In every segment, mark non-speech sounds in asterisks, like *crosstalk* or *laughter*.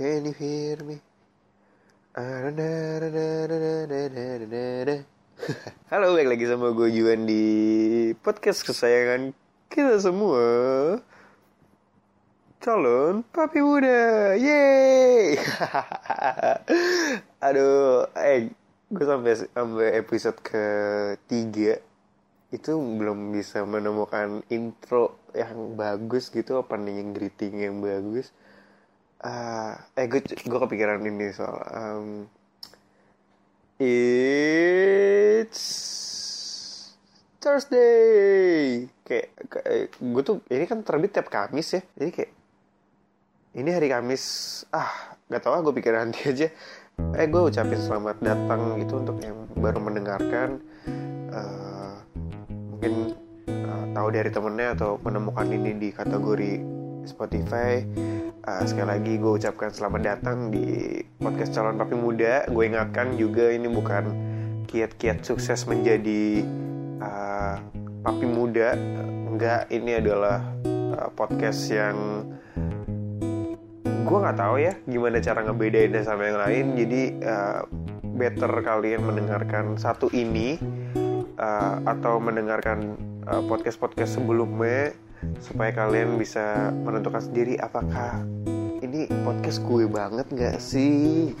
Can you hear me? *laughs* Halo, balik lagi sama gue Juan di podcast kesayangan kita semua. Calon papi muda, yeay! *laughs* Aduh, eh, gue sampai sampai episode ketiga itu belum bisa menemukan intro yang bagus gitu opening greeting yang bagus uh, eh gue gue kepikiran ini soal um, it's Thursday. Kayak, kayak gue tuh ini kan terbit tiap Kamis ya. Jadi kayak ini hari Kamis. Ah gak tau ah gue pikir nanti *laughs* aja. Eh gue ucapin selamat datang gitu untuk yang baru mendengarkan. Uh, mungkin uh, tahu dari temennya atau menemukan ini di kategori Spotify. Uh, sekali lagi gue ucapkan selamat datang di podcast calon papi muda. Gue ingatkan juga ini bukan kiat-kiat sukses menjadi uh, papi muda. Enggak ini adalah uh, podcast yang gue nggak tahu ya gimana cara ngebedainnya sama yang lain. Jadi uh, better kalian mendengarkan satu ini uh, atau mendengarkan uh, podcast-podcast sebelumnya supaya kalian bisa menentukan sendiri apakah ini podcast gue banget gak sih?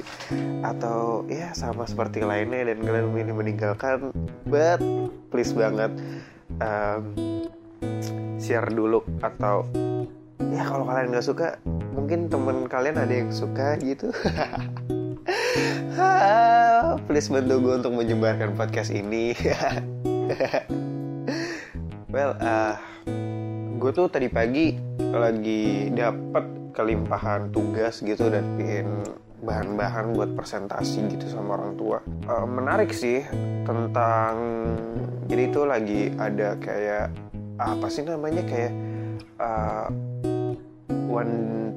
Atau ya sama seperti lainnya dan kalian ini meninggalkan. But please banget um, share dulu atau ya kalau kalian nggak suka mungkin temen kalian ada yang suka gitu. *laughs* Please bantu gue untuk menyebarkan podcast ini. *laughs* Well uh, gue tuh tadi pagi lagi dapet kelimpahan tugas gitu dan bikin bahan-bahan buat presentasi gitu sama orang tua. Uh, menarik sih tentang jadi itu lagi ada kayak apa sih namanya kayak uh, one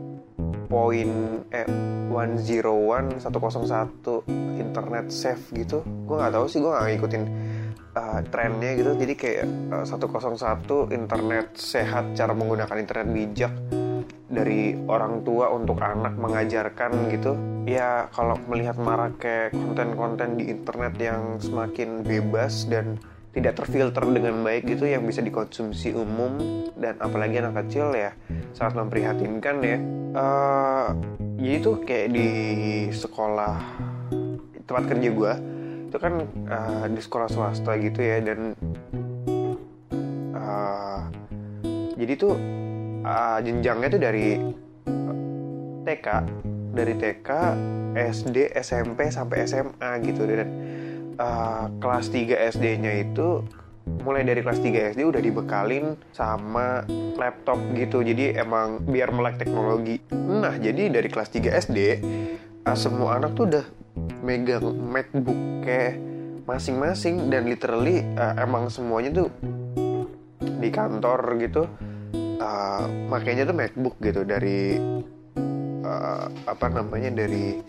point eh one zero one satu satu internet safe gitu. Gue nggak tahu sih gue nggak ngikutin uh, trennya gitu. Jadi kayak uh, 101 internet sehat cara menggunakan internet bijak dari orang tua untuk anak mengajarkan gitu. Ya kalau melihat maraknya konten-konten di internet yang semakin bebas dan tidak terfilter dengan baik gitu yang bisa dikonsumsi umum dan apalagi anak kecil ya sangat memprihatinkan ya. Uh, jadi tuh kayak di sekolah tempat kerja gue itu kan uh, di sekolah swasta gitu ya dan uh, jadi tuh uh, jenjangnya tuh dari TK dari TK SD SMP sampai SMA gitu. Dan uh, kelas 3 SD-nya itu mulai dari kelas 3 SD udah dibekalin sama laptop gitu. Jadi emang biar melek teknologi. Nah jadi dari kelas 3 SD semua anak tuh udah megang MacBook kayak masing-masing dan literally uh, emang semuanya tuh di kantor gitu uh, makanya tuh MacBook gitu dari uh, apa namanya dari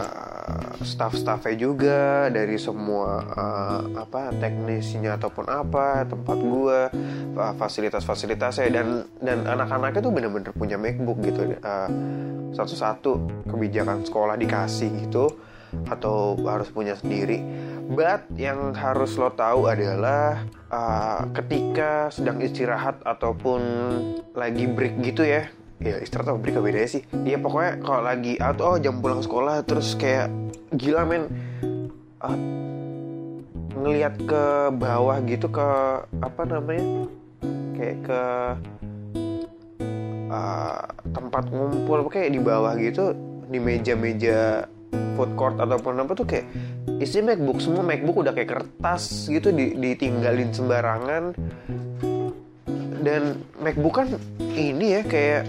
uh, staff-staffnya juga dari semua uh, apa teknisinya ataupun apa tempat gua fasilitas-fasilitasnya dan dan anak-anaknya tuh bener-bener punya MacBook gitu uh, satu-satu kebijakan sekolah dikasih gitu atau harus punya sendiri. But yang harus lo tahu adalah uh, ketika sedang istirahat ataupun lagi break gitu ya, ya istirahat atau break beda sih. Iya pokoknya kalau lagi atau oh jam pulang sekolah terus kayak gila men. Uh, ngelihat ke bawah gitu ke apa namanya? Kayak ke uh, tempat ngumpul kayak di bawah gitu di meja-meja food court ataupun apa tuh kayak isi MacBook. Semua MacBook udah kayak kertas gitu ditinggalin sembarangan. Dan MacBook kan ini ya kayak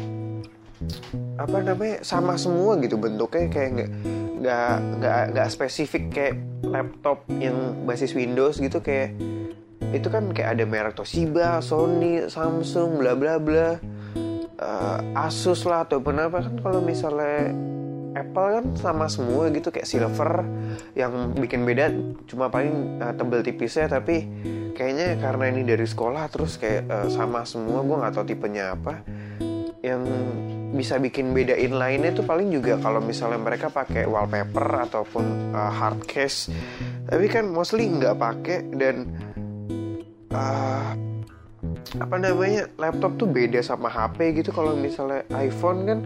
apa namanya sama semua gitu bentuknya kayak nggak nggak nggak nggak spesifik kayak laptop yang basis Windows gitu kayak itu kan kayak ada merek Toshiba, Sony, Samsung, bla bla bla, uh, Asus lah ataupun apa kan kalau misalnya Apple kan sama semua gitu kayak silver yang bikin beda cuma paling uh, tebel tipisnya tapi kayaknya karena ini dari sekolah terus kayak uh, sama semua gue nggak tahu tipenya apa. Yang bisa bikin bedain lainnya tuh paling juga kalau misalnya mereka pakai wallpaper ataupun uh, hard case. Tapi kan mostly nggak pakai dan uh, apa namanya laptop tuh beda sama HP gitu. Kalau misalnya iPhone kan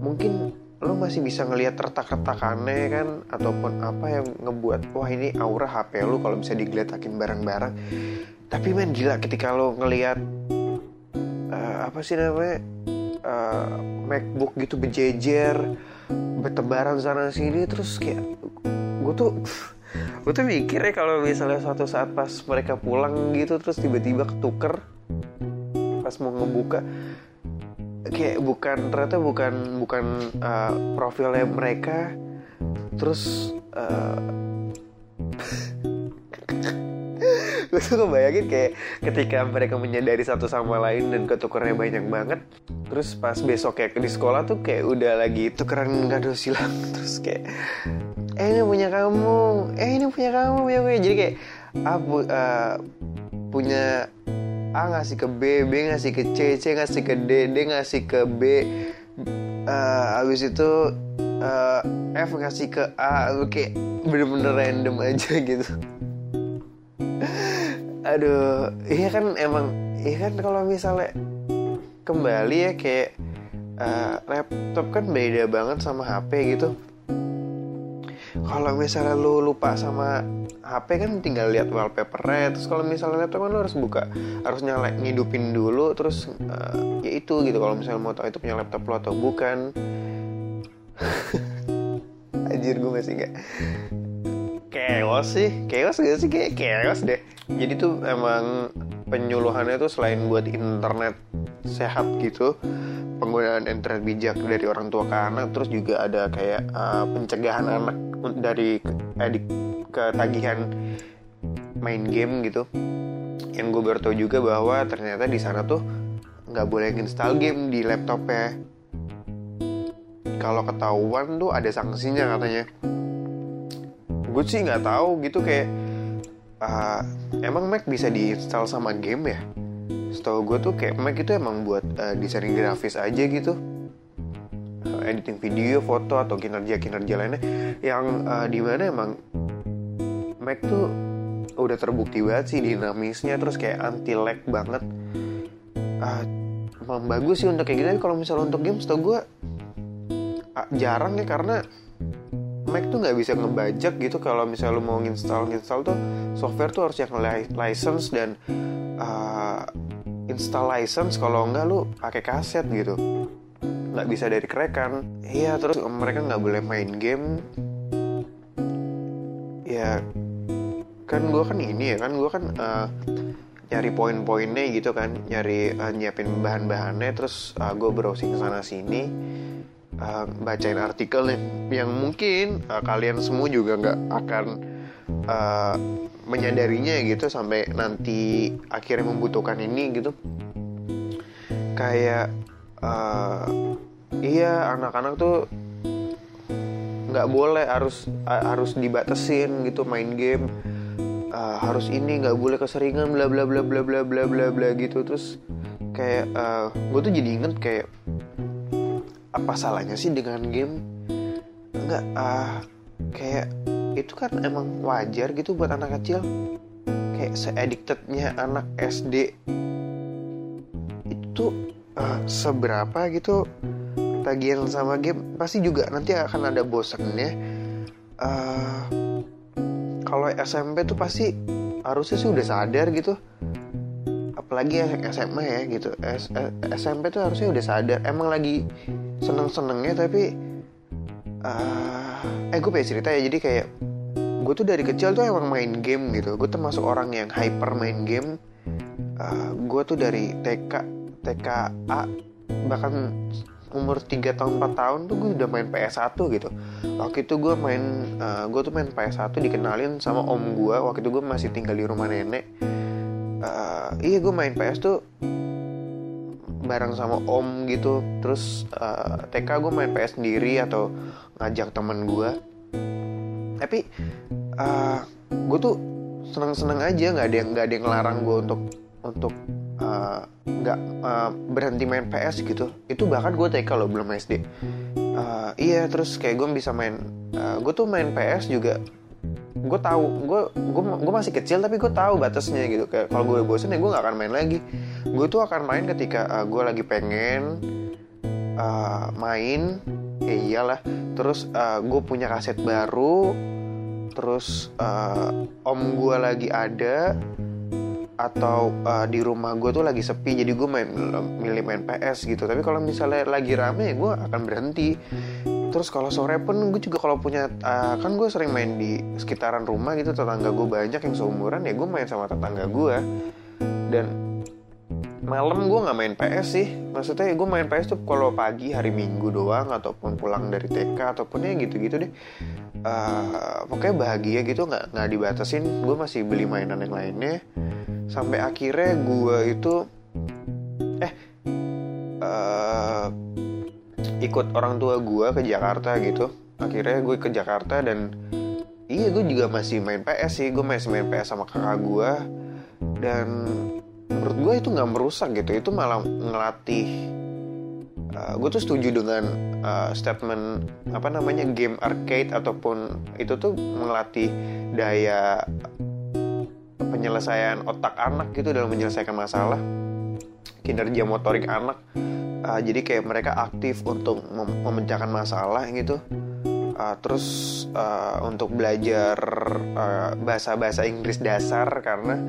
mungkin lo masih bisa ngelihat retak-retakannya kan ataupun apa yang ngebuat wah ini aura HP lo kalau bisa digeletakin barang-barang tapi men gila ketika lo ngelihat uh, apa sih namanya uh, MacBook gitu berjejer bertebaran sana sini terus kayak gue tuh *laughs* gue tuh mikir ya kalau misalnya suatu saat pas mereka pulang gitu terus tiba-tiba ketuker pas mau ngebuka kayak bukan ternyata bukan bukan uh, profilnya mereka terus uh, *laughs* *laughs* gue tuh kebayangin kayak ketika mereka menyadari satu sama lain dan ketukernya banyak banget terus pas besok kayak di sekolah tuh kayak udah lagi tukeran kado silang *laughs* terus kayak eh ini punya kamu eh ini punya kamu punya gue jadi kayak ah, uh, punya A ngasih ke B, B ngasih ke C, C ngasih ke D, D ngasih ke B, uh, habis itu uh, F ngasih ke A, kayak bener-bener random *laughs* aja gitu aduh iya kan emang iya kan kalau misalnya kembali ya kayak uh, laptop kan beda banget sama HP gitu. Kalau misalnya lu lupa sama HP kan tinggal lihat wallpapernya. Terus kalau misalnya laptop kan lu harus buka harus nyala ngidupin dulu terus uh, ya itu gitu. Kalau misalnya mau tahu itu punya laptop lo atau bukan. *laughs* Anjir gue masih nggak chaos sih. Chaos gak sih? Kayak chaos deh jadi tuh emang penyuluhannya tuh selain buat internet sehat gitu penggunaan internet bijak dari orang tua ke anak terus juga ada kayak uh, pencegahan anak dari edik ketagihan main game gitu. Yang gue baru tahu juga bahwa ternyata di sana tuh nggak boleh install game di laptopnya. Kalau ketahuan tuh ada sanksinya katanya. Gue sih nggak tahu gitu kayak uh, emang Mac bisa diinstal sama game ya? Setahu gue tuh kayak Mac itu emang buat uh, desain grafis aja gitu. Uh, editing video foto atau kinerja kinerja lainnya. Yang uh, di mana emang Mac tuh udah terbukti banget sih dinamisnya terus kayak anti lag banget. Uh, emang bagus sih untuk kayak gitu. Kalau misalnya untuk game setahu gue uh, jarang ya karena Mac tuh nggak bisa ngebajak gitu kalau misalnya lu mau install install tuh software tuh harus yang license dan uh, install license. Kalau enggak lu pakai kaset gitu. Nggak bisa dari kerekan. Iya terus mereka nggak boleh main game. Ya kan gue kan ini ya kan gue kan uh, nyari poin-poinnya gitu kan. Nyari uh, nyiapin bahan-bahannya terus uh, gue browsing sana sini uh, bacain artikel yang mungkin uh, kalian semua juga nggak akan uh, menyadarinya gitu sampai nanti akhirnya membutuhkan ini gitu. Kayak uh, iya anak-anak tuh nggak boleh harus harus dibatasin gitu main game. Uh, harus ini nggak boleh keseringan bla bla bla bla bla bla bla bla gitu. Terus kayak uh, gue tuh jadi inget kayak apa salahnya sih dengan game? Nggak ah kayak itu kan emang wajar gitu buat anak kecil. Kayak se-addictednya anak SD itu uh, seberapa gitu tagihan sama game? Pasti juga nanti akan ada bosannya uh, kalau SMP tuh pasti harusnya sih udah sadar gitu. Apalagi SMA ya gitu. S SMP tuh harusnya udah sadar. Emang lagi seneng senengnya tapi uh, eh gue pengen cerita ya. Jadi kayak gue tuh dari kecil tuh emang main game gitu. Gue termasuk orang yang hyper main game. Uh, gue tuh dari TK TKA bahkan umur 3 tahun 4 tahun tuh gue udah main PS1 gitu. Waktu itu gue main uh, gue tuh main PS1 dikenalin sama om gue waktu itu gue masih tinggal di rumah nenek. Uh, iya gue main PS tuh bareng sama om gitu. Terus uh, TK gue main PS sendiri atau ngajak temen gue tapi uh, gue tuh seneng seneng aja nggak ada yang nggak ada yang ngelarang gue untuk untuk uh, nggak uh, berhenti main PS gitu. Itu bahkan gue TK loh belum SD uh, iya terus kayak gue bisa main uh, gue tuh main PS juga gue tahu gue gue gue masih kecil tapi gue tahu batasnya gitu. Kayak kalau gue bosen ya gue nggak akan main lagi. Gue tuh akan main ketika uh, gue lagi pengen uh, main ya iyalah. Terus uh, gue punya kaset baru terus uh, om gue lagi ada atau uh, di rumah gue tuh lagi sepi jadi gue main milih main PS gitu. Tapi kalau misalnya lagi rame gue akan berhenti terus kalau sore pun gue juga kalau punya uh, kan gue sering main di sekitaran rumah gitu tetangga gue banyak yang seumuran ya gue main sama tetangga gue dan malam gue nggak main PS sih. Maksudnya gue main PS tuh kalau pagi hari minggu doang ataupun pulang dari TK ataupun ya gitu-gitu deh. Uh, pokoknya bahagia gitu nggak nggak dibatasin. Gue masih beli mainan yang lainnya. Sampai akhirnya gue itu eh uh, ikut orang tua gue ke Jakarta gitu. Akhirnya gue ke Jakarta dan iya gue juga masih main PS sih. Gue masih main PS sama kakak gue dan menurut gue itu nggak merusak gitu. Itu malah ngelatih uh, gue tuh setuju dengan uh, statement apa namanya game arcade ataupun itu tuh melatih daya penyelesaian otak anak gitu dalam menyelesaikan masalah. Kinerja motorik anak uh, jadi kayak mereka aktif untuk mem memecahkan masalah gitu. Uh, terus uh, untuk belajar bahasa-bahasa uh, Inggris dasar karena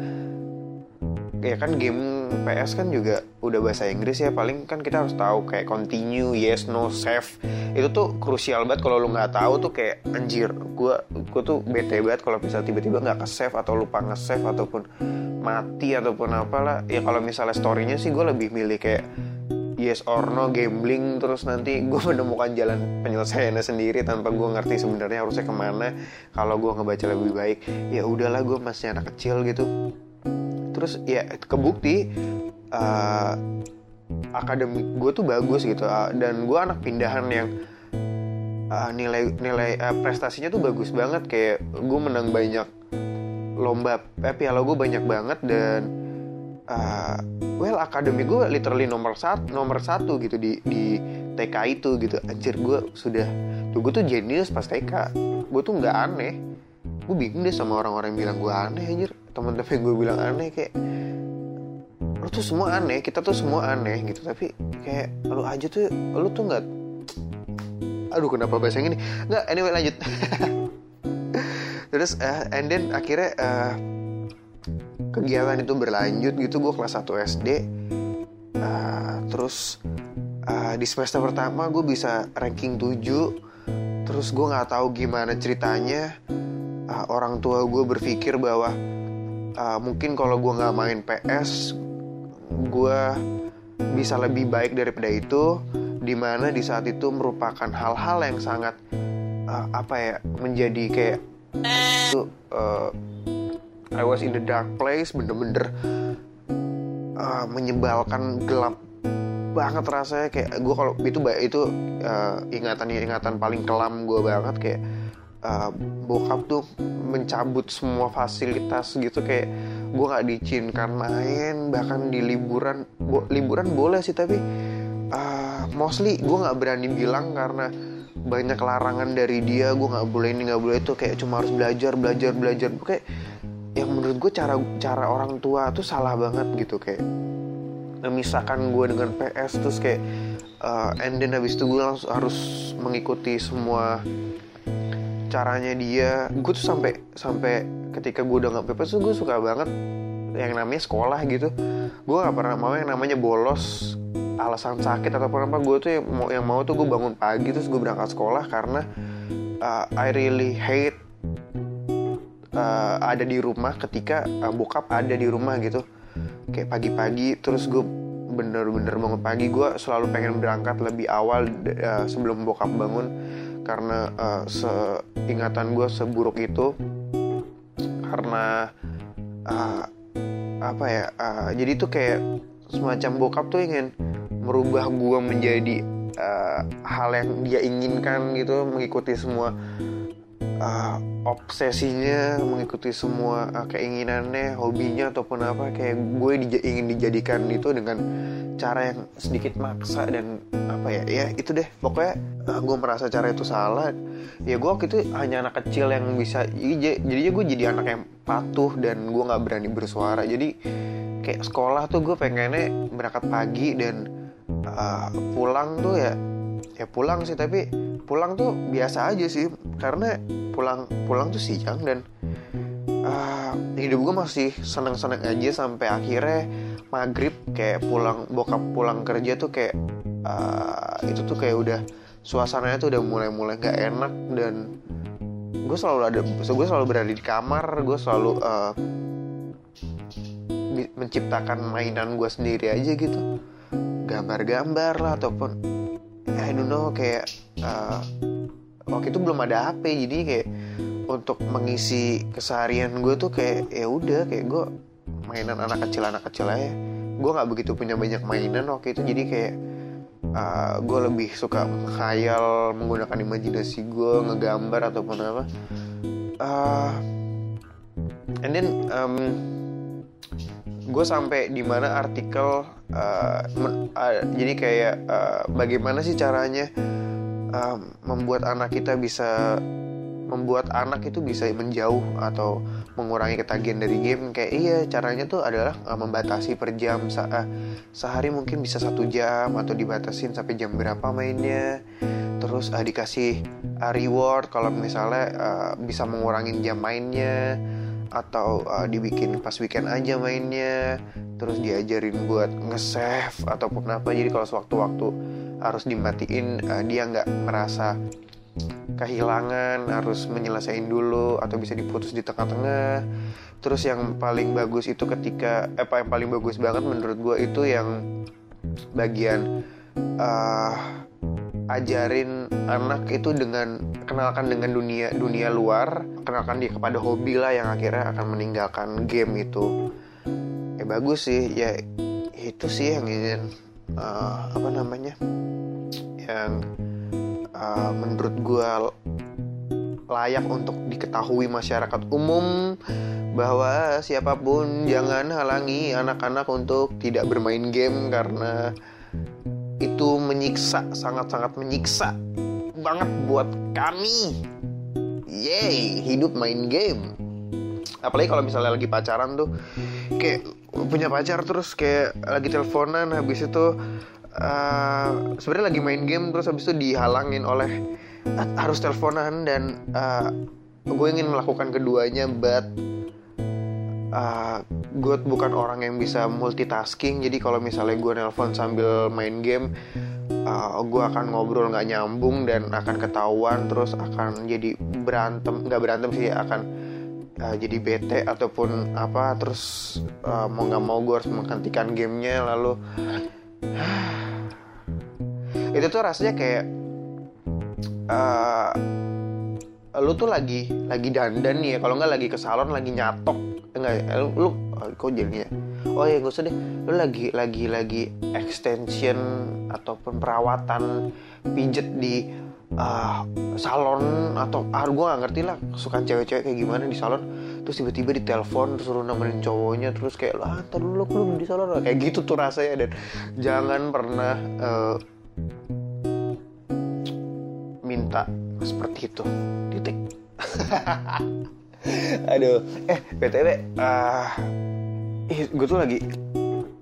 ya kan game PS kan juga udah bahasa Inggris ya. Paling kan kita harus tahu kayak continue yes no save. Itu tuh krusial banget kalau lu nggak tahu tuh kayak anjir gue gue tuh bete banget kalau bisa tiba-tiba nggak ke save atau lupa nge save ataupun mati ataupun apalah. Ya kalau misalnya storynya sih gue lebih milih kayak yes or no gambling terus nanti gue *laughs* menemukan jalan penyelesaiannya sendiri tanpa gue ngerti sebenarnya harusnya ke mana. Kalau gue ngebaca lebih baik ya udahlah gue masih anak kecil gitu. Terus ya kebukti uh, akademik gue tuh bagus gitu uh, dan gue anak pindahan yang uh, nilai nilai uh, prestasinya tuh bagus banget. Kayak gue menang banyak lomba eh, piala gue banyak banget dan uh, well akademik gue literally nomor satu nomor satu gitu di di TK itu gitu. Anjir gue sudah tuh gue tuh jenius pas TK gue tuh nggak aneh. Gue bingung deh sama orang-orang yang bilang gue aneh anjir. Teman-teman gue bilang aneh kayak lu tuh semua aneh kita tuh semua aneh gitu. Tapi kayak lu aja tuh lu tuh nggak aduh kenapa bahasa ini? Nggak anyway lanjut. *laughs* Terus uh, and then akhirnya uh, kegiatan itu berlanjut gitu gue kelas 1 SD uh, terus uh, di semester pertama gue bisa ranking 7 terus gue nggak tahu gimana ceritanya uh, orang tua gue berpikir bahwa uh, mungkin kalau gue nggak main PS gue bisa lebih baik daripada itu. Di mana di saat itu merupakan hal-hal yang sangat uh, apa ya menjadi kayak itu uh, I was in the dark place bener-bener uh, menyebalkan gelap banget rasanya. Kayak gue kalau itu itu uh, ingatan ingatan paling kelam gue banget. Kayak uh, bokap tuh mencabut semua fasilitas gitu. Kayak gue nggak diizinkan main bahkan di liburan. Bo liburan boleh sih tapi uh, mostly gue nggak berani bilang karena banyak larangan dari dia. Gue nggak boleh ini nggak boleh itu. Kayak cuma harus belajar belajar belajar. Kayak yang menurut gue cara cara orang tua tuh salah banget gitu kayak memisahkan gue dengan PS terus kayak uh, and then habis itu gue harus mengikuti semua caranya dia. Gue tuh sampai sampai ketika gue udah nggak pepes tuh gue suka banget yang namanya sekolah gitu. Gue nggak pernah mau yang namanya bolos alasan sakit ataupun apa. Gue tuh yang mau yang mau tuh gue bangun pagi terus gue berangkat sekolah karena uh, I really hate uh, ada di rumah ketika uh, bokap ada di rumah gitu. Kayak pagi-pagi terus gue bener-bener bangun pagi. Gue selalu pengen berangkat lebih awal uh, sebelum bokap bangun. Karena uh, seingatan gue seburuk itu karena uh, apa ya uh, jadi itu kayak semacam bokap tuh ingin merubah gue menjadi uh, hal yang dia inginkan gitu mengikuti semua uh, obsesinya mengikuti semua uh, keinginannya hobinya ataupun apa kayak gue dij ingin dijadikan itu dengan cara yang sedikit maksa dan apa ya ya itu deh. Pokoknya uh, gue merasa cara itu salah. Ya gue waktu itu hanya anak kecil yang bisa jadinya gue jadi anak yang patuh dan gue nggak berani bersuara. Jadi kayak sekolah tuh gue pengennya berangkat pagi dan uh, pulang tuh ya ya pulang sih tapi pulang tuh biasa aja sih. Karena pulang pulang tuh siang dan uh, hidup gue masih seneng-seneng aja sampai akhirnya maghrib kayak pulang bokap pulang kerja tuh kayak uh, itu tuh kayak udah suasananya tuh udah mulai-mulai gak enak dan gue selalu ada gue selalu berada di kamar gue selalu uh, menciptakan mainan gue sendiri aja gitu. Gambar-gambar lah ataupun I don't know kayak uh, waktu itu belum ada HP jadi kayak untuk mengisi keseharian gue tuh kayak ya udah kayak gue mainan anak kecil anak kecil aja. Gue nggak begitu punya banyak mainan waktu itu jadi kayak uh, gue lebih suka khayal menggunakan imajinasi gue ngegambar ataupun apa. Uh, and then um, gue sampai di mana artikel uh, men, uh, jadi kayak uh, bagaimana sih caranya uh, membuat anak kita bisa membuat anak itu bisa menjauh atau mengurangi ketagihan dari game. Kayak iya caranya tuh adalah uh, membatasi per jam Se uh, sehari mungkin bisa satu jam atau dibatasin sampai jam berapa mainnya. Terus uh, dikasih uh, reward kalau misalnya uh, bisa mengurangi jam mainnya atau uh, dibikin pas weekend aja mainnya terus diajarin buat nge-save ataupun apa. Jadi kalau sewaktu-waktu harus dimatiin uh, dia nggak merasa kehilangan harus menyelesaikan dulu atau bisa diputus di tengah-tengah. Terus yang paling bagus itu ketika eh, apa yang paling bagus banget menurut gue itu yang bagian uh, ajarin anak itu dengan kenalkan dengan dunia dunia luar kenalkan dia kepada hobi lah yang akhirnya akan meninggalkan game itu. Ya bagus sih ya itu sih yang ingin uh, apa namanya yang uh, menurut gue layak untuk diketahui masyarakat umum bahwa siapa pun jangan halangi anak-anak untuk tidak bermain game karena itu menyiksa sangat-sangat menyiksa banget buat kami. Yay hidup main game. Apalagi kalau misalnya lagi pacaran tuh kayak punya pacar terus kayak lagi teleponan habis itu uh, sebenarnya lagi main game terus habis itu dihalangin oleh harus teleponan dan uh, gue ingin melakukan keduanya but uh, gue bukan orang yang bisa multitasking. Jadi kalau misalnya gue nelpon sambil main game uh, gue akan ngobrol nggak nyambung dan akan ketahuan terus akan jadi berantem. Nggak berantem sih akan uh, jadi bete ataupun apa terus uh, mau nggak mau gue harus menghentikan gamenya lalu *sighs* itu tuh rasanya kayak uh, lu tuh lagi lagi dandan nih ya kalau nggak lagi ke salon lagi nyatok enggak ya? Lu, lu oh, kok jadinya oh ya gak usah deh. Lu lagi lagi lagi extension ataupun perawatan pijet di uh, salon atau ah gue gak ngerti lah suka cewek-cewek kayak gimana di salon. Terus tiba-tiba ditelepon terus suruh nemenin cowoknya terus kayak lah ntar dulu lu di salon. Kayak gitu tuh rasanya dan. Jangan pernah uh, minta seperti itu. Titik. *laughs* Aduh. Eh btw uh, gue tuh lagi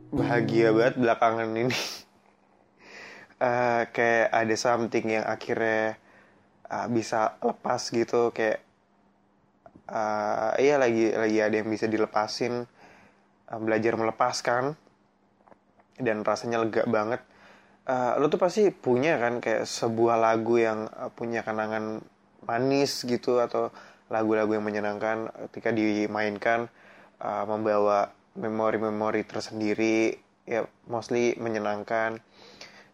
bahagia banget belakangan ini. Uh, *laughs* kayak ada something yang akhirnya uh, bisa lepas gitu kayak uh, iya lagi lagi ada yang bisa dilepasin uh, belajar melepaskan dan rasanya lega banget uh, lo tuh pasti punya kan kayak sebuah lagu yang uh, punya kenangan manis gitu atau lagu-lagu yang menyenangkan ketika dimainkan uh, membawa memori-memori tersendiri ya mostly menyenangkan.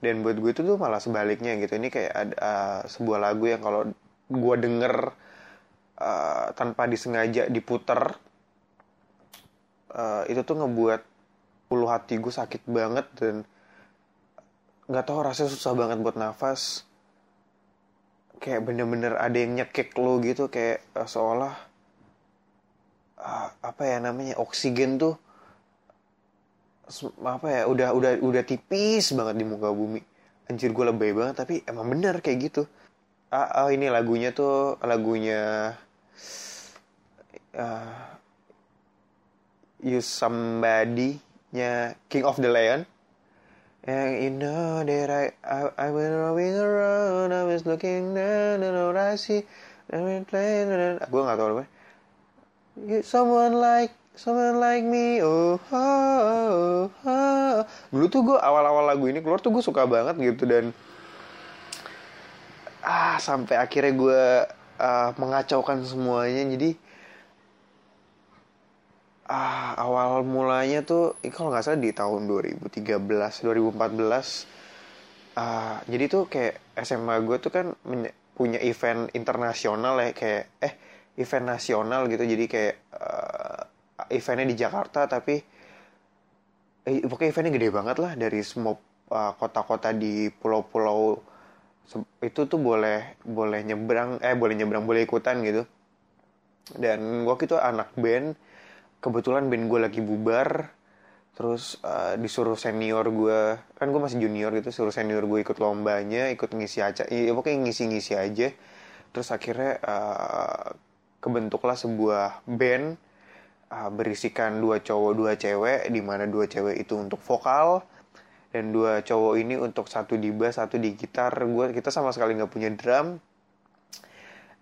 Dan buat gue itu tuh malah sebaliknya gitu. Ini kayak ada uh, sebuah lagu yang kalau gue denger uh, tanpa disengaja diputer uh, itu tuh ngebuat puluh hati gue sakit banget dan nggak tahu rasanya susah banget buat nafas. Kayak bener-bener ada yang nyekek lo gitu kayak uh, seolah uh, apa ya namanya oksigen tuh apa ya udah udah udah tipis banget di muka bumi. Anjir gue lebay banget tapi emang bener kayak gitu. Ah, oh ini lagunya tuh lagunya uh, You Somebody nya King of the Lion yang you know that I I, I went rolling around. I was looking down and all I see. And we playing gue nggak tahu apa. Someone like someone like me oh, oh, oh, oh. dulu tuh gue awal-awal lagu ini keluar tuh gue suka banget gitu dan ah sampai akhirnya gue uh, mengacaukan semuanya. Jadi ah awal mulanya tuh kalau nggak salah di tahun 2013 2014 uh, jadi tuh kayak SMA gue tuh kan punya event internasional ya kayak eh event nasional gitu. Jadi kayak uh, eventnya di Jakarta tapi eh, pokoknya eventnya gede banget lah dari semua uh, kota-kota di pulau-pulau itu tuh boleh boleh nyebrang eh boleh nyebrang boleh ikutan gitu. Dan waktu itu anak band kebetulan band gue lagi bubar terus uh, disuruh senior gue kan gue masih junior gitu suruh senior gue ikut lombanya ikut ngisi aja ya pokoknya ngisi-ngisi aja. Terus akhirnya uh, kebentuklah sebuah band uh, berisikan dua cowok dua cewek di mana dua cewek itu untuk vokal dan dua cowok ini untuk satu di bass satu di gitar. Gue kita sama sekali nggak punya drum.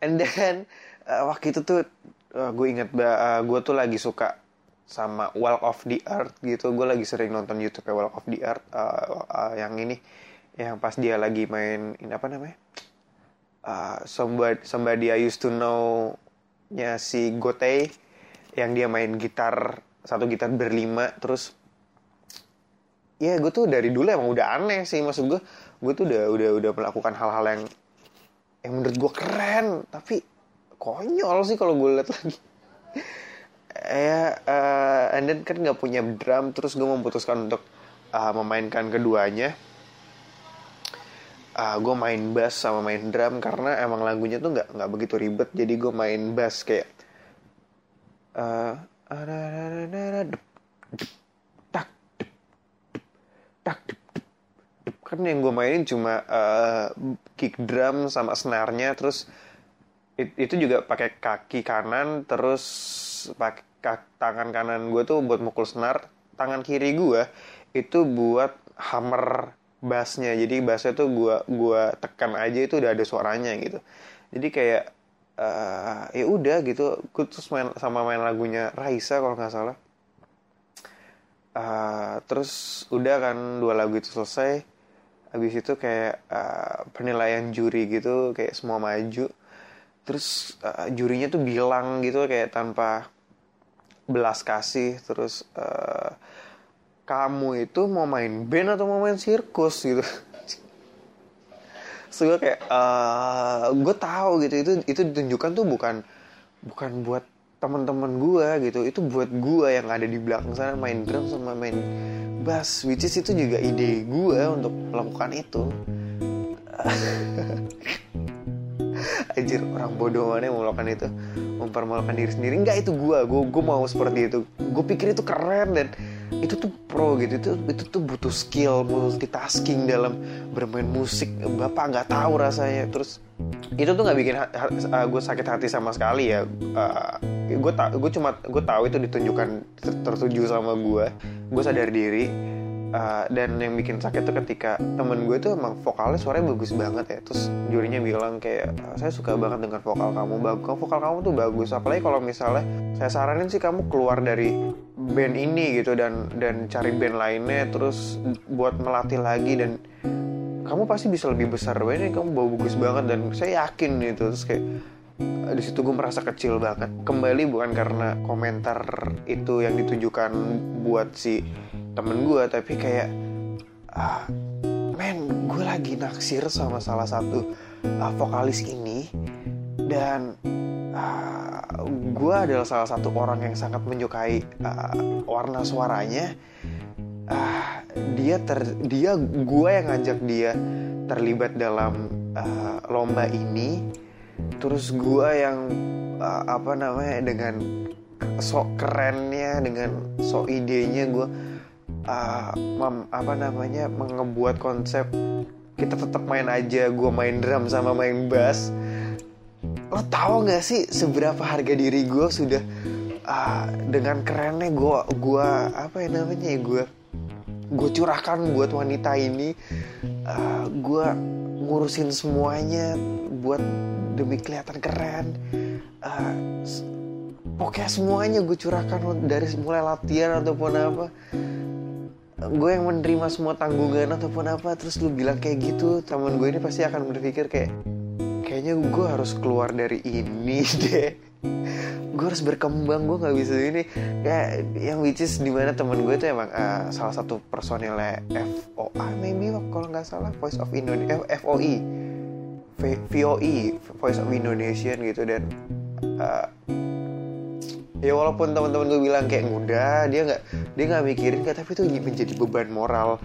And then uh, waktu itu tuh uh, gue inget uh, gue tuh lagi suka sama Walk of the Earth gitu. Gue lagi sering nonton YouTube ya Walk of the Earth. Uh, uh, yang ini yang pas dia lagi main ini apa namanya? Uh, somebody somebody I used to know nya si Gotei yang dia main gitar satu gitar berlima terus ya gue tuh dari dulu emang udah aneh sih maksud gue gue tuh udah udah udah melakukan hal-hal yang yang menurut gue keren tapi konyol sih kalau gue lihat lagi. Ya uh, and then kan nggak punya drum terus gue memutuskan untuk uh, memainkan keduanya. Uh, gue main bass sama main drum karena emang lagunya tuh nggak nggak begitu ribet. Jadi gue main bass kayak uh, kan yang gue mainin cuma uh, kick drum sama snare-nya terus it, itu juga pakai kaki kanan terus pakai tangan kanan gue tuh buat mukul snare tangan kiri gue itu buat hammer bassnya. Jadi bassnya tuh gue gua tekan aja itu udah ada suaranya gitu. Jadi kayak uh, ya udah gitu. Gue terus main sama main lagunya Raisa kalau nggak salah. Uh, terus udah kan dua lagu itu selesai. Habis itu kayak uh, penilaian juri gitu kayak semua maju terus uh, jurinya tuh bilang gitu kayak tanpa belas kasih terus uh, kamu itu mau main band atau mau main sirkus gitu. So gue kayak uh, gue tahu gitu itu itu ditunjukkan tuh bukan bukan buat teman-teman gue gitu itu buat gue yang ada di belakang sana main drum sama main bass which is itu juga ide gue untuk melakukan itu *laughs* Anjir orang bodoh mana yang melakukan itu? Mempermalukan diri sendiri. Enggak itu gue Gue mau seperti itu. Gue pikir itu keren dan itu tuh pro gitu. Itu itu tuh butuh skill multitasking dalam bermain musik. Bapak nggak tahu rasanya. Terus itu tuh nggak bikin uh, gue sakit hati sama sekali ya. Uh, gue tak gue cuma gue tahu itu ditunjukkan tertuju sama gue gue sadar diri uh, dan yang bikin sakit tuh ketika temen gue tuh emang vokalnya suaranya bagus banget ya. Terus jurinya bilang kayak saya suka banget dengan vokal kamu. Bagus vokal kamu tuh bagus? Apalagi kalau misalnya saya saranin sih kamu keluar dari band ini gitu dan dan cari band lainnya terus buat melatih lagi dan kamu pasti bisa lebih besar. Ini kamu bagus banget dan saya yakin gitu. Terus kayak di situ gue merasa kecil banget. Kembali bukan karena komentar itu yang ditujukan buat si temen gue tapi kayak ah, men gue lagi naksir sama salah satu uh, vokalis ini dan uh, gue adalah salah satu orang yang sangat menyukai uh, warna suaranya. Uh, dia ter dia gue yang ngajak dia terlibat dalam uh, lomba ini terus gue yang apa namanya dengan sok kerennya dengan sok idenya gue uh, mem, apa namanya mengebuat konsep kita tetap main aja gue main drum sama main bass. Lo tau gak sih seberapa harga diri gue sudah uh, dengan kerennya gue gue apa ya namanya ya gue gue curahkan buat wanita ini uh, gue ngurusin semuanya buat demi kelihatan keren. Uh, pokoknya semuanya gue curahkan dari mulai latihan ataupun apa. Gue yang menerima semua tanggungan ataupun apa terus lu bilang kayak gitu teman gue ini pasti akan berpikir kayak kayaknya gue harus keluar dari ini *laughs* deh. Gue harus berkembang gue nggak bisa ini. Ya yang which is di mana teman gue itu emang uh, salah satu personilnya FOA maybe kalau nggak salah Voice of Indonesia FOI VOI Voice of Indonesian gitu dan uh, ya walaupun teman-teman gue bilang kayak mudah dia nggak dia nggak mikirin kayak tapi itu menjadi beban moral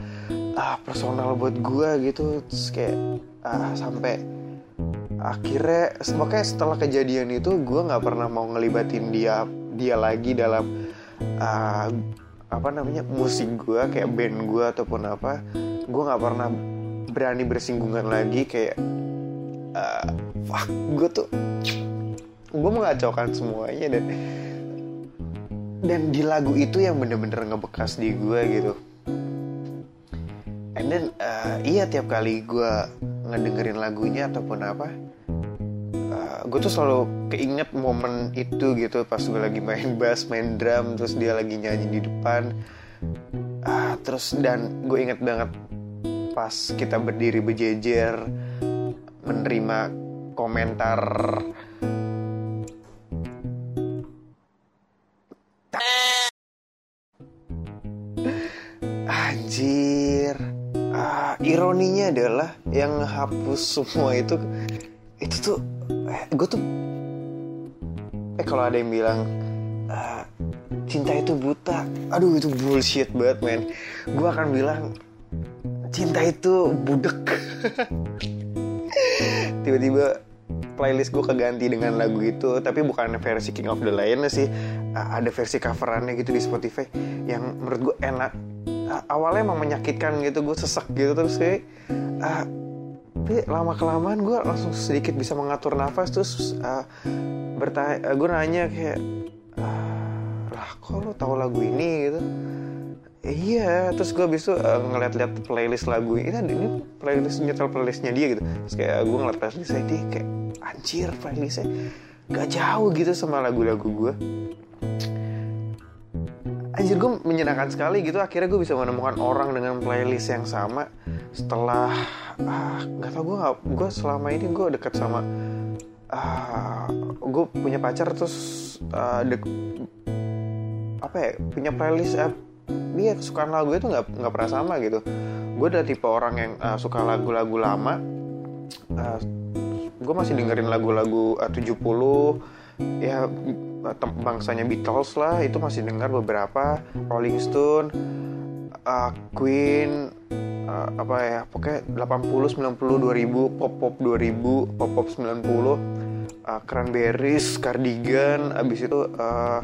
ah personal buat gue gitu. Terus kayak ah sampai akhirnya makanya setelah kejadian itu gue nggak pernah mau ngelibatin dia dia lagi dalam uh, apa namanya musik gue kayak band gue ataupun apa. Gue nggak pernah berani bersinggungan lagi kayak uh, fuck gue tuh gue mengacaukan semuanya dan dan di lagu itu yang bener-bener ngebekas di gue gitu. And then uh, iya tiap kali gue ngedengerin lagunya ataupun apa uh, gue tuh selalu keinget momen itu gitu pas gue lagi main bass main drum terus dia lagi nyanyi di depan. Uh, terus dan gue inget banget pas kita berdiri berjejer menerima komentar. Anjir. Uh, Ironinya adalah Yang hapus semua itu Itu tuh eh, Gue tuh Eh kalau ada yang bilang uh, Cinta itu buta Aduh itu bullshit banget men. Gue akan bilang Cinta itu budek *laughs* Tiba-tiba playlist gue keganti dengan lagu itu tapi bukan versi King of the Lion sih. Ada versi coverannya gitu di Spotify yang menurut gue enak. Awalnya emang menyakitkan gitu gue sesek gitu terus kayak uh, tapi lama kelamaan gue langsung sedikit bisa mengatur nafas terus uh, bertanya uh, gue nanya kayak lah kok lo tahu lagu ini? gitu iya terus gue abis itu uh, ngeliat-liat playlist lagu ini ini playlist nyetel playlistnya dia gitu. Terus kayak gue ngeliat playlistnya dia kayak anjir playlistnya. Gak jauh gitu sama lagu-lagu gue anjir gue menyenangkan sekali gitu. Akhirnya gue bisa menemukan orang dengan playlist yang sama setelah ah nggak tau gue nggak gue selama ini gue deket sama ah gue punya pacar terus uh, dek, apa ya punya playlist uh, dia kesukaan lagu itu nggak nggak pernah sama gitu. Gue udah tipe orang yang uh, suka lagu-lagu lama. Uh, gue masih dengerin lagu-lagu uh, 70 ya bangsanya Beatles lah itu masih dengar beberapa. Rolling Stone uh, Queen uh, apa ya pokoknya 80 90 2000 pop pop 2000 pop pop 90 uh, Cranberries, Cardigan, abis itu uh,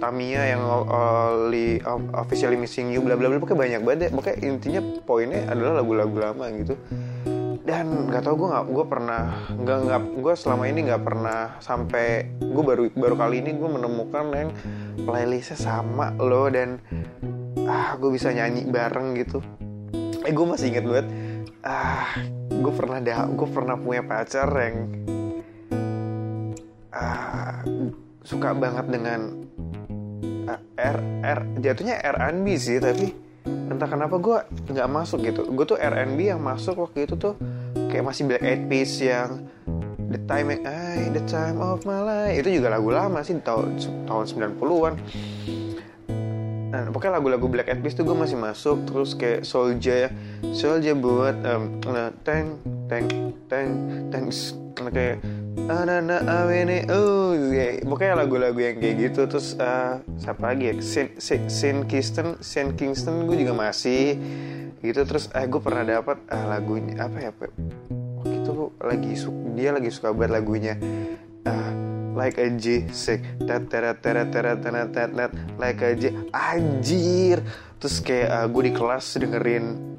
Tamia yang uh, li, uh, officially missing you, bla bla bla, pokoknya banyak banget deh. Pokoknya intinya poinnya adalah lagu-lagu lama gitu. Dan nggak tau gue nggak gue pernah nggak nggak gue selama ini nggak pernah sampai gue baru baru kali ini gue menemukan yang playlistnya sama lo dan ah gue bisa nyanyi bareng gitu. Eh gue masih inget banget ah gue pernah dah gue pernah punya pacar yang uh, suka banget dengan uh, R R jatuhnya R&B sih tapi entah kenapa gue nggak masuk gitu. Gue tuh R&B yang masuk waktu itu tuh kayak masih Black Eyed Peas yang The Time I The Time of My Life. Itu juga lagu lama sih tahun tahun 90-an Nah, pokoknya lagu-lagu Black Eyed Peas tuh gue masih masuk terus kayak Soulja Soulja buat um, nah, teng teng teng teng kayak Anana awene oh ya pokoknya lagu-lagu yang kayak gitu terus uh, siapa lagi ya? Saint, Saint, Saint Kingston Saint Kingston gue juga masih gitu. Terus eh gue pernah dapat uh, lagunya apa ya waktu itu lagi dia lagi suka buat lagunya uh, like a G sick. Tet teret teret teret teret teret like a G anjir. Terus kayak uh, gue di kelas dengerin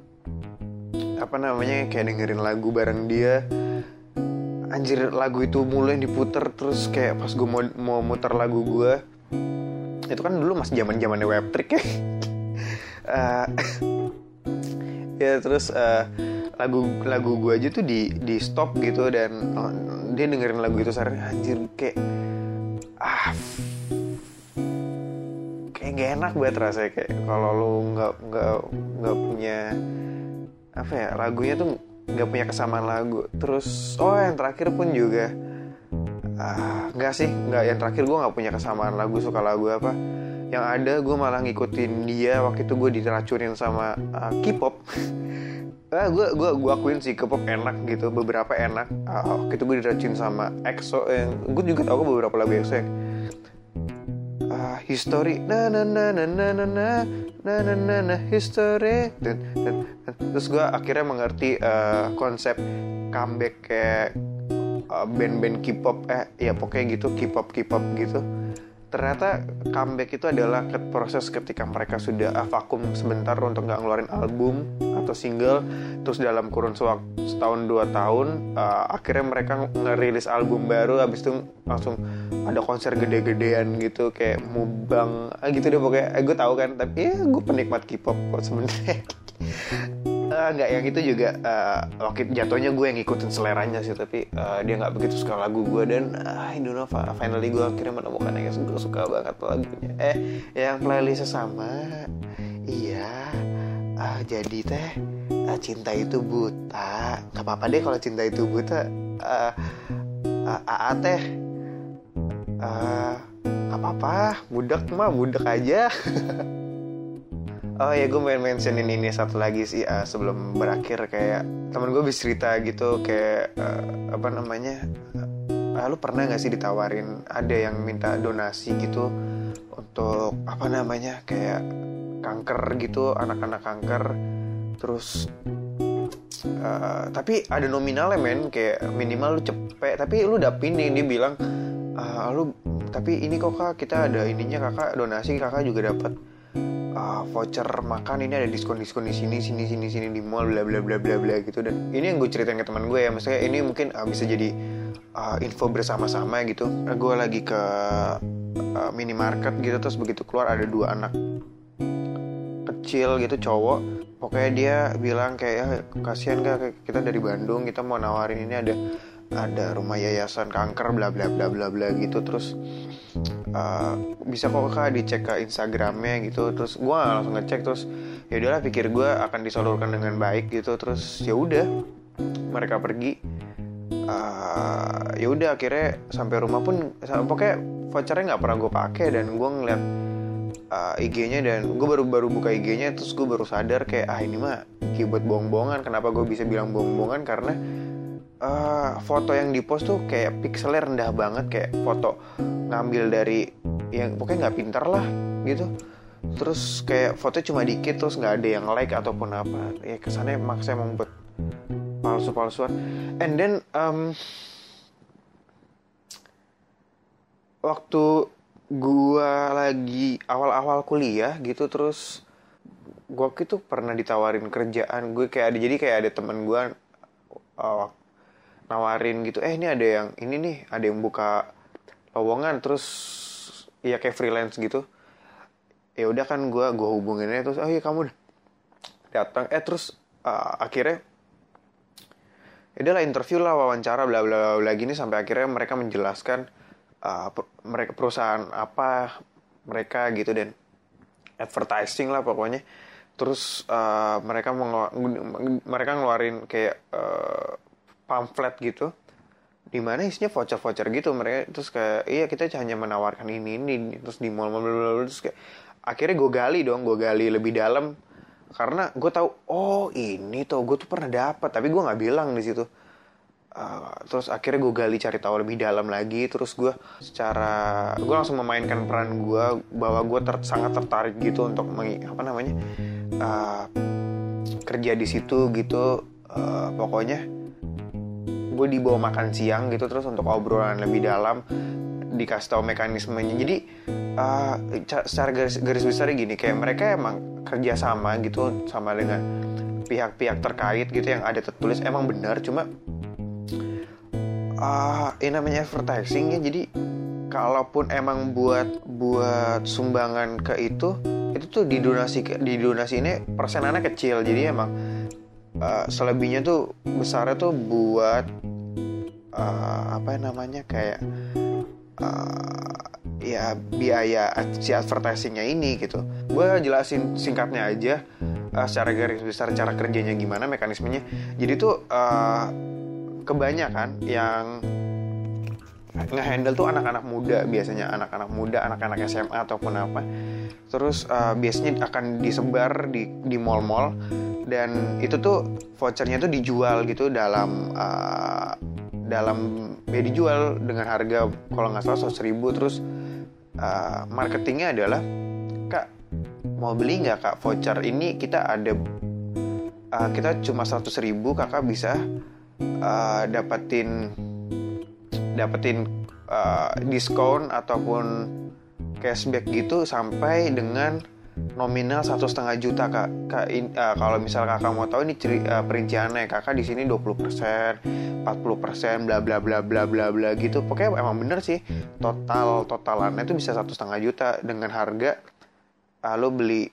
apa namanya kayak dengerin lagu bareng dia anjir lagu itu mulai diputer terus kayak pas gue mau mau muter lagu gue itu kan dulu masih zaman zamannya web trick ya. Uh, *laughs* *laughs* ya terus uh, lagu lagu gue aja tuh di di stop gitu dan oh, dia dengerin lagu itu sehari anjir kayak ah kayak gak enak banget rasanya kayak kalau lu nggak nggak nggak punya apa ya lagunya tuh nggak punya kesamaan lagu. Terus oh yang terakhir pun juga ah nggak sih nggak yang terakhir gue nggak punya kesamaan lagu suka lagu apa. Yang ada gue malah ngikutin dia waktu itu gue diracunin sama uh, K-pop. *laughs* Ah gue gue gue akuin sih K-pop enak gitu beberapa enak. Uh, waktu itu gue diracunin sama EXO yang gue juga tahu beberapa lagu EXO yang uh, history. Na na na na na na na. Na na na na history. Dan, dan, dan terus gue akhirnya mengerti uh, konsep comeback kayak uh, band-band K-pop. Eh ya pokoknya gitu K-pop K-pop gitu. Ternyata comeback itu adalah proses ketika mereka sudah uh, vakum sebentar untuk nggak ngeluarin album atau single. Terus dalam kurun sewaktu setahun dua tahun uh, akhirnya mereka ngerilis album baru. Habis itu langsung ada konser gede-gedean gitu kayak mubang. Ah, gitu deh pokoknya. Eh, gue tahu kan tapi ya gue penikmat K-pop kok sebenarnya. Uh, *laughs* nggak yang itu juga uh, waktu jatuhnya gue yang ngikutin seleranya sih tapi uh, dia nggak begitu suka lagu gue dan uh, I don't know finally gue akhirnya menemukan yang gue suka banget lagunya. Eh yang playlistnya sama iya. Uh, jadi teh uh, cinta itu buta. Nggak apa-apa deh kalau cinta itu buta. Uh, uh, uh, teh uh, apa-apa budak mah budak aja. *laughs* Oh ya gue main mentionin ini satu lagi sih uh, sebelum berakhir kayak temen gue bisa cerita gitu kayak uh, apa namanya uh, lu pernah gak sih ditawarin ada yang minta donasi gitu untuk apa namanya kayak kanker gitu anak-anak kanker terus uh, tapi ada nominalnya men kayak minimal lu cepet tapi lu dapin nih dia bilang uh, lu tapi ini kok kak kita ada ininya kakak donasi kakak juga dapat. Uh, voucher makan ini ada diskon diskon di sini sini sini sini di mall bla bla bla bla bla gitu. Dan ini yang gue ceritain ke teman gue ya maksudnya ini mungkin uh, bisa jadi uh, info bersama-sama gitu. Nah, gue lagi ke uh, minimarket gitu terus begitu keluar ada dua anak kecil gitu cowok. Pokoknya dia bilang kayak ya, kasihan gak kita dari Bandung kita mau nawarin ini ada ada rumah yayasan kanker bla bla bla bla bla gitu. Terus uh, bisa kok kak dicek ke Instagramnya gitu. Terus gue langsung ngecek terus ya udahlah pikir gue akan disalurkan dengan baik gitu. Terus ya udah mereka pergi. Uh, ya udah akhirnya sampai rumah pun pokoknya vouchernya nggak pernah gue pakai dan gue ngeliat uh, IG-nya dan gue baru baru buka IG-nya terus gue baru sadar kayak ah ini mah buat bohong-bohongan. Kenapa gue bisa bilang bohong-bohongan? Karena uh, foto yang dipost tuh kayak pixelnya rendah banget kayak foto ngambil dari yang pokoknya nggak pintar lah gitu. Terus kayak foto cuma dikit terus nggak ada yang like ataupun apa. Ya kesannya maksa emang buat palsu-palsuan. And then um, waktu gua lagi awal-awal kuliah gitu terus gua gitu pernah ditawarin kerjaan. Gue kayak ada jadi kayak ada temen gua uh, nawarin gitu eh ini ada yang ini nih ada yang buka lowongan terus ya kayak freelance gitu. Ya udah kan gue gue hubunginnya terus oh iya kamu datang. Eh terus uh, akhirnya ya udahlah interview lah wawancara bla bla bla gini sampai akhirnya mereka menjelaskan uh, per, mereka perusahaan apa mereka gitu dan advertising lah pokoknya. Terus uh, mereka mereka ngeluarin kayak pamflet gitu di mana isinya voucher-voucher gitu mereka terus kayak iya kita hanya menawarkan ini ini terus di mall mall terus kayak akhirnya gue gali dong gue gali lebih dalam karena gue tahu oh ini tuh gue tuh pernah dapat tapi gue nggak bilang di situ. Uh, terus akhirnya gue gali cari tahu lebih dalam lagi terus gue secara gue langsung memainkan peran gue bahwa gue ter, sangat tertarik gitu untuk meng, apa namanya uh, kerja di situ gitu uh, pokoknya gue dibawa makan siang gitu terus untuk obrolan lebih dalam dikasih tahu mekanismenya. Jadi uh, secara garis, garis besar gini kayak mereka emang kerja sama gitu sama dengan pihak-pihak terkait gitu yang ada tertulis emang benar cuma uh, ini namanya advertising ya jadi kalaupun emang buat buat sumbangan ke itu itu tuh di donasi di donasi ini persenannya kecil. Jadi emang uh, selebihnya tuh besarnya tuh buat uh, apa namanya kayak uh, ya biaya si advertisingnya ini gitu. Gue jelasin singkatnya aja uh, secara garis besar cara kerjanya gimana mekanismenya. Jadi tuh uh, kebanyakan yang ngehandle tuh anak-anak muda. Biasanya anak-anak muda anak-anak SMA ataupun apa. Terus uh, biasanya akan disebar di di mall-mall. Dan itu tuh vouchernya tuh dijual gitu dalam uh, dalam ya dijual dengan harga kalau nggak salah seratus ribu terus uh, marketingnya adalah kak mau beli nggak kak voucher ini? Kita ada uh, kita cuma seratus ribu kakak bisa uh, dapetin dapetin uh, diskon ataupun cashback gitu sampai dengan nominal satu setengah juta kak, kak in, uh, kalau misal kakak mau tahu ini ciri, uh, perinciannya. Kakak di sini 20 persen 40 persen bla bla bla bla bla bla gitu. Pokoknya emang bener sih total totalannya itu bisa satu setengah juta. Dengan harga uh, lo beli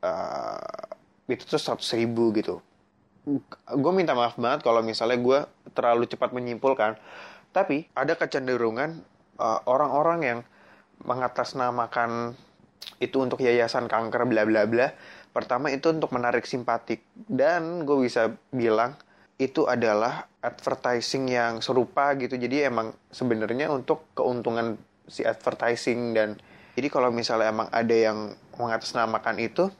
uh, itu tuh seratus ribu gitu. Gue minta maaf banget kalau misalnya gue terlalu cepat menyimpulkan. Tapi ada kecenderungan uh, orang-orang yang mengatasnamakan itu untuk yayasan kanker bla bla bla. Pertama itu untuk menarik simpatik dan gue bisa bilang itu adalah advertising yang serupa gitu. Jadi emang sebenarnya untuk keuntungan si advertising dan jadi kalau misalnya emang ada yang mengatasnamakan itu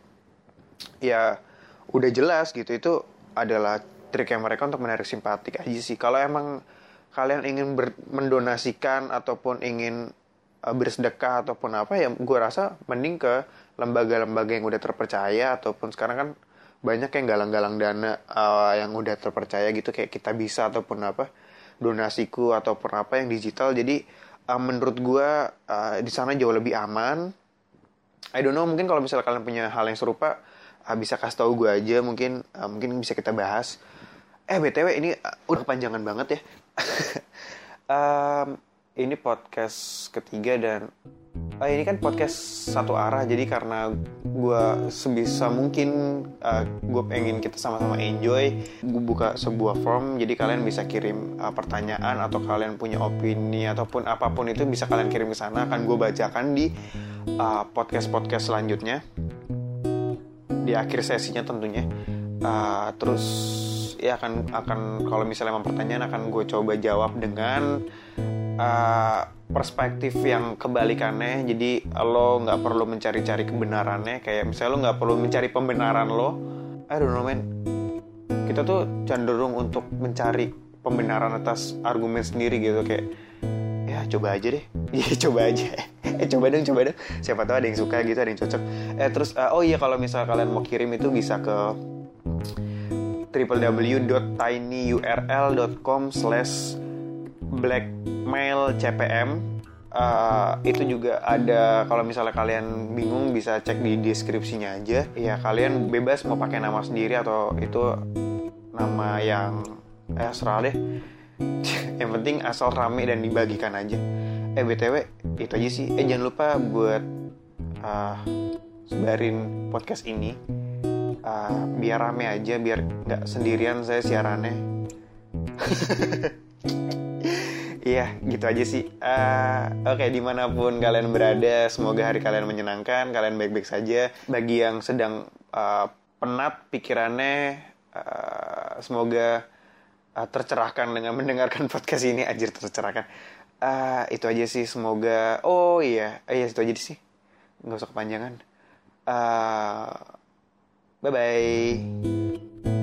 ya udah jelas gitu itu adalah trik yang mereka untuk menarik simpatik aja sih. Kalau emang kalian ingin mendonasikan ataupun ingin uh, bersedekah ataupun apa ya gue rasa mending ke lembaga-lembaga yang udah terpercaya ataupun sekarang kan banyak yang galang-galang dana uh, yang udah terpercaya gitu kayak kita bisa ataupun apa donasiku ataupun apa yang digital. Jadi uh, menurut gue uh, di sana jauh lebih aman. I don't know mungkin kalau misalnya kalian punya hal yang serupa uh, bisa kasih tahu gue aja mungkin uh, mungkin bisa kita bahas. Eh btw ini uh, udah kepanjangan banget ya. *laughs* Um, ini podcast ketiga dan uh, ini kan podcast satu arah jadi karena gue sebisa mungkin uh, gue pengen kita sama-sama enjoy gue buka sebuah form jadi kalian bisa kirim uh, pertanyaan atau kalian punya opini ataupun apa pun itu bisa kalian kirim ke sana akan gue bacakan di uh, podcast podcast selanjutnya. Di akhir sesinya tentunya. Uh, terus ya akan akan kalau misalnya memang pertanyaan akan gue coba jawab dengan uh, perspektif yang kebalikannya. Jadi lo nggak perlu mencari-cari kebenarannya. Kayak misalnya lo nggak perlu mencari pembenaran lo. I don't know man. Kita tuh cenderung untuk mencari pembenaran atas argumen sendiri gitu. Kayak ya coba aja deh. Iya *laughs* coba aja. Eh coba dong coba dong. Siapa tahu ada yang suka gitu ada yang cocok. Eh terus uh, oh iya kalau misal kalian mau kirim itu bisa ke www.tinyurl.com slash blackmail CPM uh, itu juga ada. Kalau misalnya kalian bingung bisa cek di deskripsinya aja. Ya kalian bebas mau pakai nama sendiri atau itu nama yang eh serah deh. *laughs* Yang penting asal rame dan dibagikan aja. Eh btw itu aja sih. Eh jangan lupa buat uh, sebarin podcast ini. Uh, biar rame aja biar nggak sendirian saya siarannya *laughs* Iya, gitu aja sih. Uh, Oke, okay, di mana pun kalian berada, semoga hari kalian menyenangkan, kalian baik-baik saja. Bagi yang sedang uh, penat pikirannya, uh, semoga uh, tercerahkan dengan mendengarkan *laughs* podcast ini. Anjir, tercerahkan. Uh, itu aja sih, semoga... Oh iya, iya itu aja sih. Nggak usah kepanjangan. Uh, Bye-bye.